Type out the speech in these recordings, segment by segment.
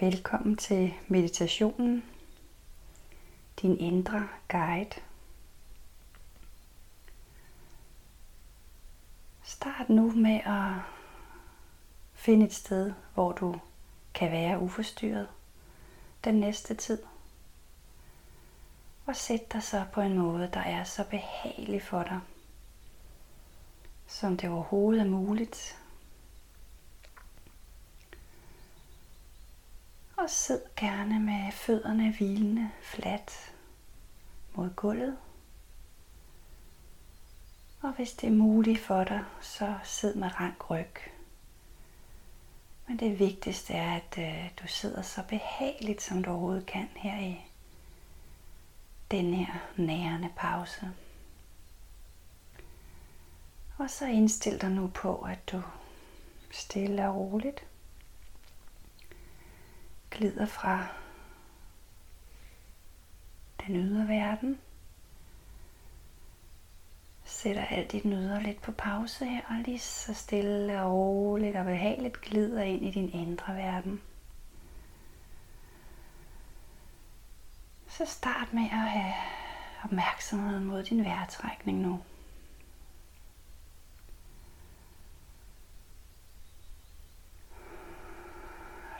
Velkommen til meditationen, din indre guide. Start nu med at finde et sted, hvor du kan være uforstyrret den næste tid. Og sæt dig så på en måde, der er så behagelig for dig, som det overhovedet er muligt. Og sid gerne med fødderne hvilende fladt mod gulvet. Og hvis det er muligt for dig, så sid med rank ryg. Men det vigtigste er, at øh, du sidder så behageligt, som du overhovedet kan her i den her nærende pause. Og så indstil dig nu på, at du stille og roligt glider fra den ydre verden. Sætter alt dit nyder lidt på pause her, og lige så stille og roligt og behageligt glider ind i din indre verden. Så start med at have opmærksomheden mod din vejrtrækning nu.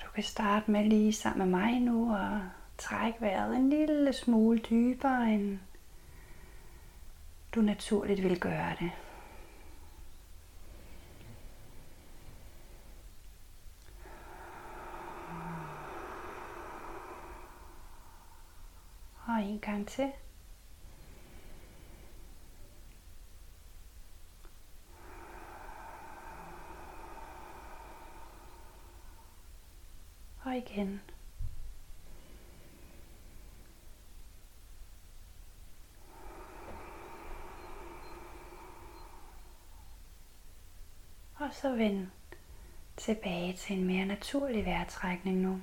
Du kan starte med lige sammen med mig nu og trække vejret en lille smule dybere, end du naturligt vil gøre det. Og en gang til. Igen. Og så vend tilbage til en mere naturlig vejrtrækning nu.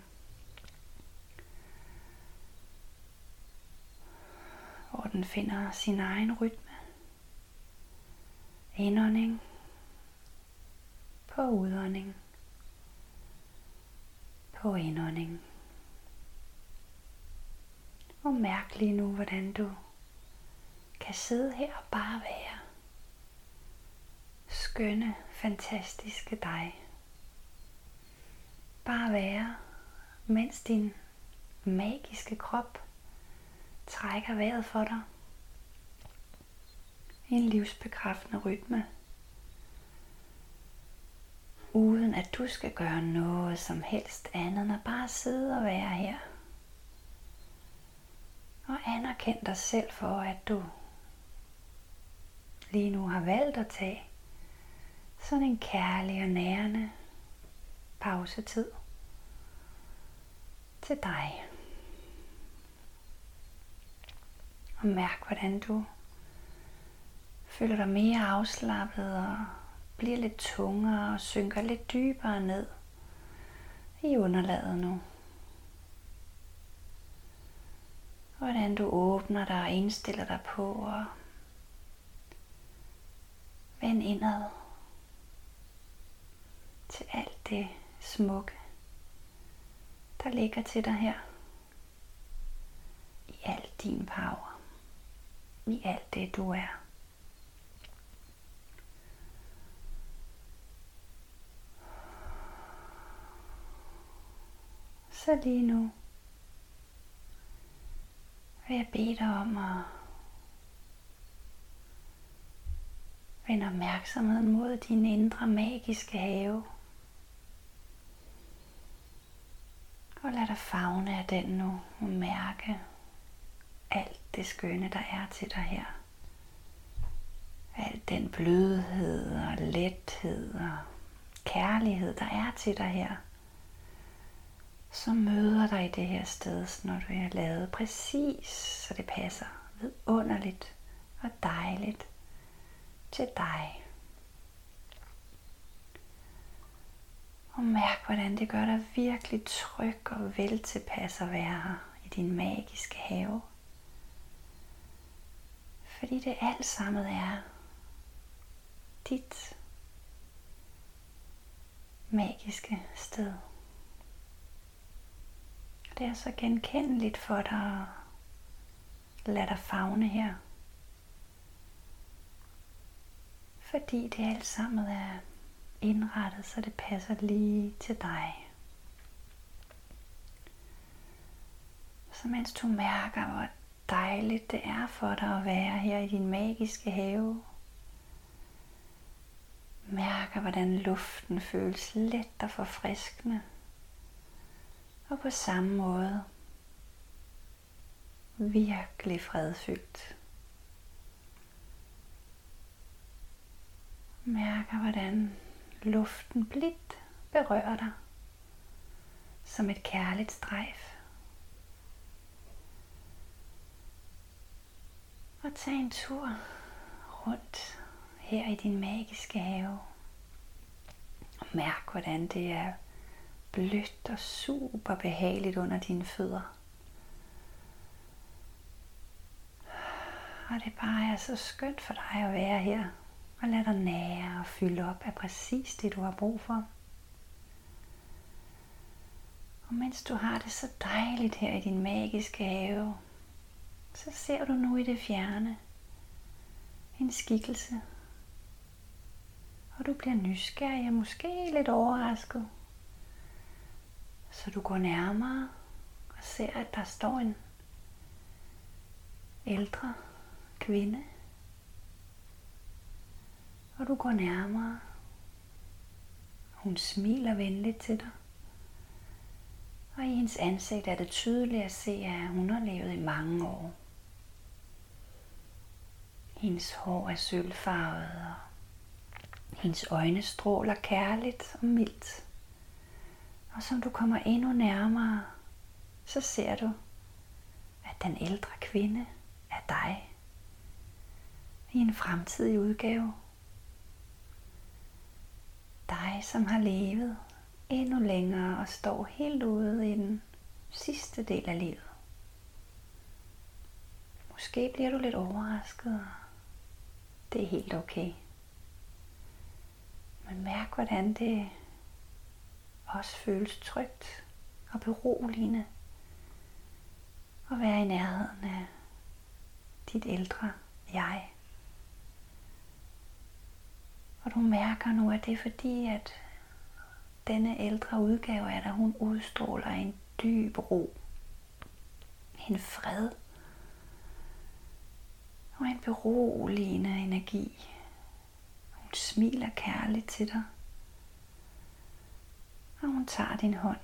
Hvor den finder sin egen rytme. Indånding på udånding på indåndingen. Og mærk lige nu, hvordan du kan sidde her og bare være. Skønne, fantastiske dig. Bare være, mens din magiske krop trækker vejret for dig. En livsbekræftende rytme uden at du skal gøre noget som helst andet end at bare sidde og være her. Og anerkend dig selv for, at du lige nu har valgt at tage sådan en kærlig og nærende pausetid til dig. Og mærk, hvordan du føler dig mere afslappet og bliver lidt tungere og synker lidt dybere ned i underlaget nu. Hvordan du åbner dig og indstiller dig på og vend indad til alt det smukke, der ligger til dig her. I al din power. I alt det du er. Så lige nu vil jeg bede dig om at vende opmærksomheden mod din indre magiske have. Og lad dig fagne af den nu og mærke alt det skønne, der er til dig her. Al den blødhed og lethed og kærlighed, der er til dig her så møder dig i det her sted, når du er lavet præcis, så det passer vidunderligt og dejligt til dig. Og mærk, hvordan det gør dig virkelig tryg og vel tilpas at være her i din magiske have. Fordi det alt sammen er dit magiske sted det er så genkendeligt for dig at lade dig fagne her. Fordi det alt sammen er indrettet, så det passer lige til dig. Så mens du mærker, hvor dejligt det er for dig at være her i din magiske have, mærker, hvordan luften føles let og forfriskende. Og på samme måde virkelig fredfyldt. Mærker, hvordan luften blidt berører dig som et kærligt strejf. Og tag en tur rundt her i din magiske have. Og mærk, hvordan det er blødt og super behageligt under dine fødder. Og det bare er så skønt for dig at være her og lad dig nære og fylde op af præcis det, du har brug for. Og mens du har det så dejligt her i din magiske have, så ser du nu i det fjerne en skikkelse. Og du bliver nysgerrig og måske lidt overrasket. Så du går nærmere og ser, at der står en ældre kvinde og du går nærmere. Hun smiler venligt til dig. Og i hendes ansigt er det tydeligt at se, at hun har levet i mange år. Hendes hår er sølvfarvet, og hendes øjne stråler kærligt og mildt. Og som du kommer endnu nærmere, så ser du, at den ældre kvinde er dig i en fremtidig udgave dig, som har levet endnu længere og står helt ude i den sidste del af livet. Måske bliver du lidt overrasket. Det er helt okay. Men mærk, hvordan det også føles trygt og beroligende at være i nærheden af dit ældre jeg. Og du mærker nu, at det er fordi, at denne ældre udgave af dig, hun udstråler en dyb ro, en fred og en beroligende energi. Hun smiler kærligt til dig, og hun tager din hånd.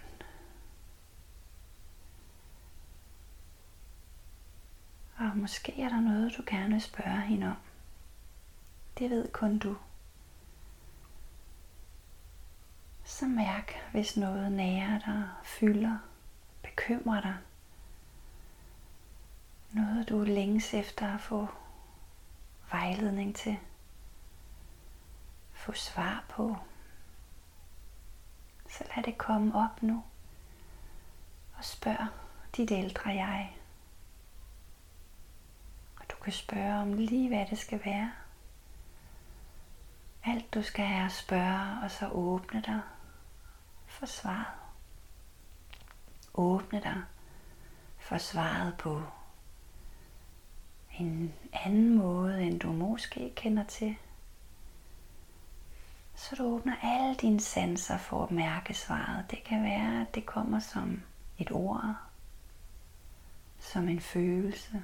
Og måske er der noget, du gerne vil spørge hende om. Det ved kun du. Så mærk, hvis noget nærer dig, fylder, bekymrer dig. Noget du længes efter at få vejledning til. Få svar på. Så lad det komme op nu. Og spørg dit ældre jeg. Og du kan spørge om lige hvad det skal være. Alt du skal er at spørge, og så åbne dig for svaret. Åbne dig for svaret på en anden måde, end du måske kender til. Så du åbner alle dine sanser for at mærke svaret. Det kan være, at det kommer som et ord, som en følelse,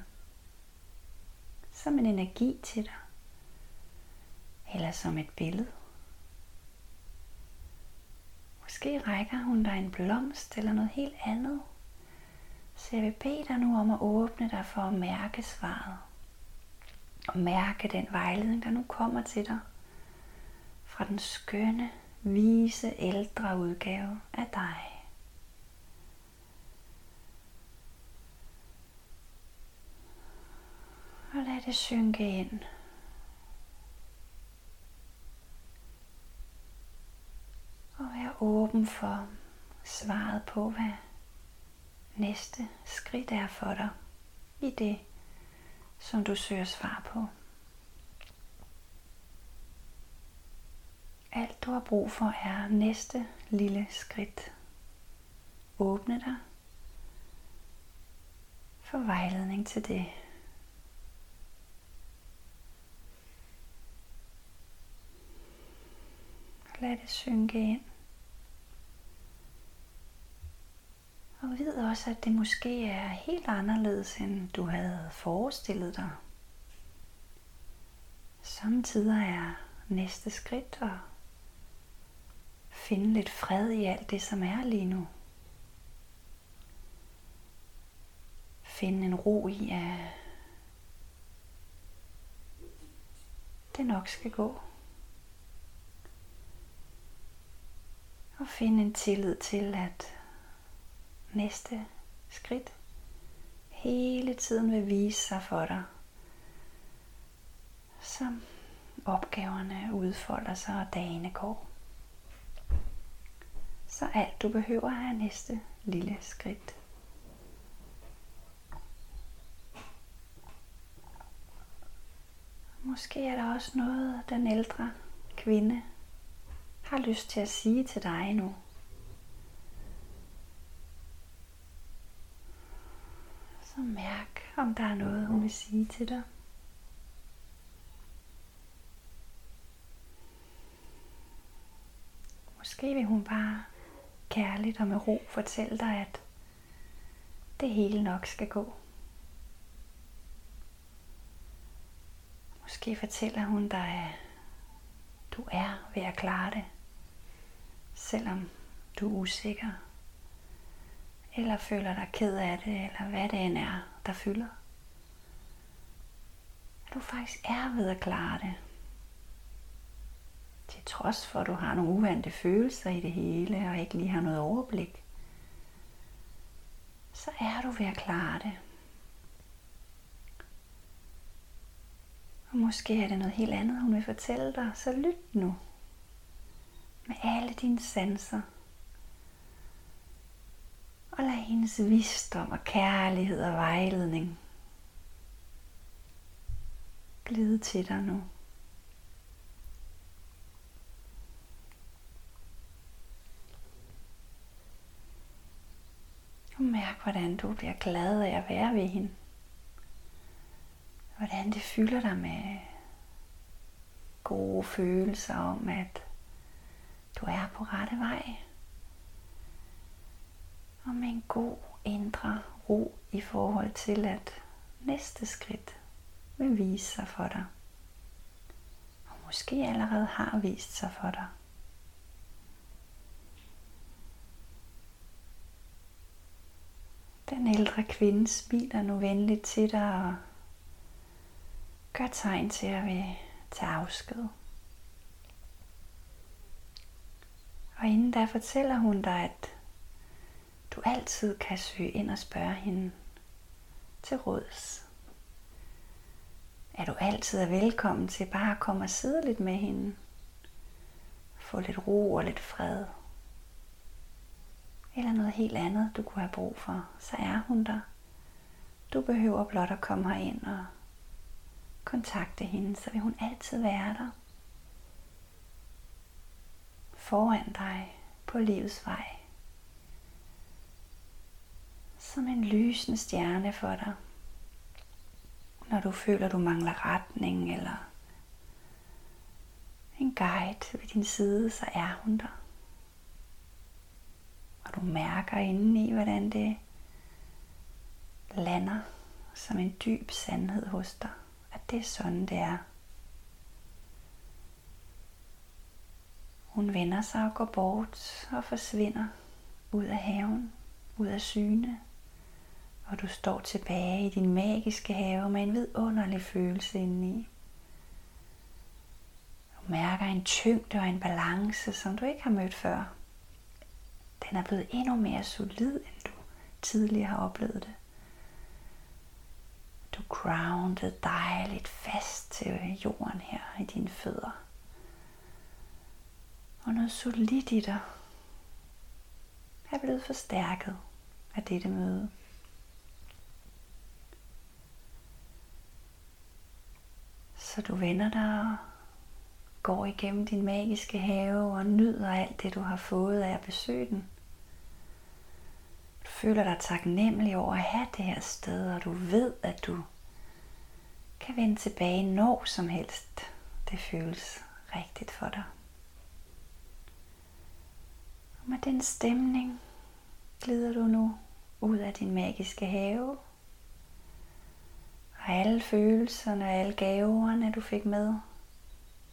som en energi til dig, eller som et billede. Måske rækker hun dig en blomst eller noget helt andet. Så jeg vil bede dig nu om at åbne dig for at mærke svaret. Og mærke den vejledning, der nu kommer til dig fra den skønne, vise, ældre udgave af dig. Og lad det synke ind. Og vær åben for svaret på, hvad næste skridt er for dig i det, som du søger svar på. Alt du har brug for er næste lille skridt. Åbne dig for vejledning til det. Lad det synke ind. Og vid også, at det måske er helt anderledes, end du havde forestillet dig. Samtidig er næste skridt at finde lidt fred i alt det, som er lige nu. Finde en ro i, at det nok skal gå. Og finde en tillid til, at næste skridt hele tiden vil vise sig for dig, som opgaverne udfolder sig og dagene går. Så alt du behøver er næste lille skridt. Måske er der også noget, den ældre kvinde har lyst til at sige til dig nu. Så mærk, om der er noget, hun vil sige til dig. Måske vil hun bare kærligt og med ro fortælle dig, at det hele nok skal gå. Måske fortæller hun dig, at du er ved at klare det, selvom du er usikker, eller føler dig ked af det, eller hvad det end er, der fylder. At du faktisk er ved at klare det. Til trods for, at du har nogle uvante følelser i det hele, og ikke lige har noget overblik, så er du ved at klare det. Og måske er det noget helt andet, hun vil fortælle dig, så lyt nu. Med alle dine sanser. Og lad hendes visdom og kærlighed og vejledning glide til dig nu. Og mærk, hvordan du bliver glad af at være ved hende. Hvordan det fylder dig med gode følelser om, at du er på rette vej. Og med en god indre ro i forhold til, at næste skridt vil vise sig for dig. Og måske allerede har vist sig for dig. Den ældre kvinde smiler nu venligt til dig og gør tegn til at vil tage afsked. Og inden da fortæller hun dig, at du altid kan søge ind og spørge hende til råds. Er du altid er velkommen til bare at komme og sidde lidt med hende. Få lidt ro og lidt fred eller noget helt andet, du kunne have brug for, så er hun der. Du behøver blot at komme herind og kontakte hende, så vil hun altid være der. Foran dig på livets vej. Som en lysende stjerne for dig. Når du føler, du mangler retning eller en guide ved din side, så er hun der. Og du mærker indeni, hvordan det lander som en dyb sandhed hos dig. At det er sådan, det er. Hun vender sig og går bort og forsvinder ud af haven, ud af syne. Og du står tilbage i din magiske have med en vidunderlig følelse indeni. Du mærker en tyngde og en balance, som du ikke har mødt før. Den er blevet endnu mere solid, end du tidligere har oplevet det. Du grounded dejligt fast til jorden her i dine fødder. Og noget solidt i dig er blevet forstærket af dette møde. Så du vender dig og går igennem din magiske have og nyder alt det, du har fået af at besøge den Du føler dig taknemmelig over at have det her sted, og du ved, at du kan vende tilbage når som helst. Det føles rigtigt for dig. Og med den stemning glider du nu ud af din magiske have. Og alle følelserne og alle gaverne, du fik med,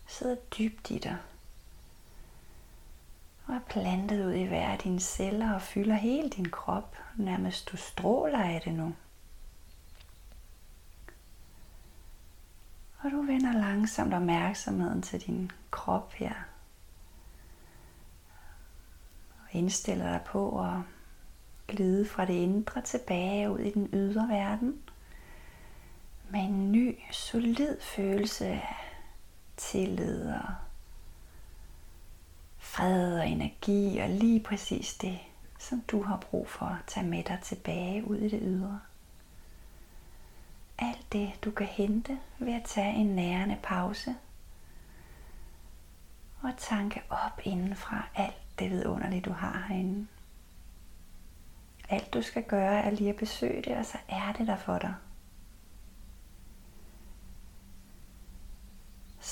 sidder dybt i dig. Og er plantet ud i hver af dine celler og fylder hele din krop. Nærmest du stråler af det nu. Og du vender langsomt opmærksomheden til din krop her. Og indstiller dig på at glide fra det indre tilbage ud i den ydre verden. Med en ny, solid følelse af tillid og fred og energi og lige præcis det, som du har brug for at tage med dig tilbage ud i det ydre alt det, du kan hente ved at tage en nærende pause og tanke op indenfra alt det vidunderlige, du har herinde. Alt du skal gøre er lige at besøge det, og så er det der for dig.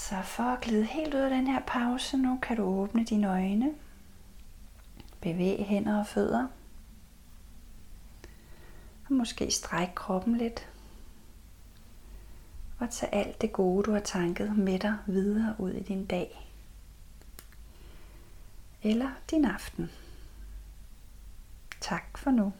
Så for at glide helt ud af den her pause nu, kan du åbne dine øjne. Bevæg hænder og fødder. Og måske stræk kroppen lidt og tag alt det gode, du har tanket med dig videre ud i din dag. Eller din aften. Tak for nu.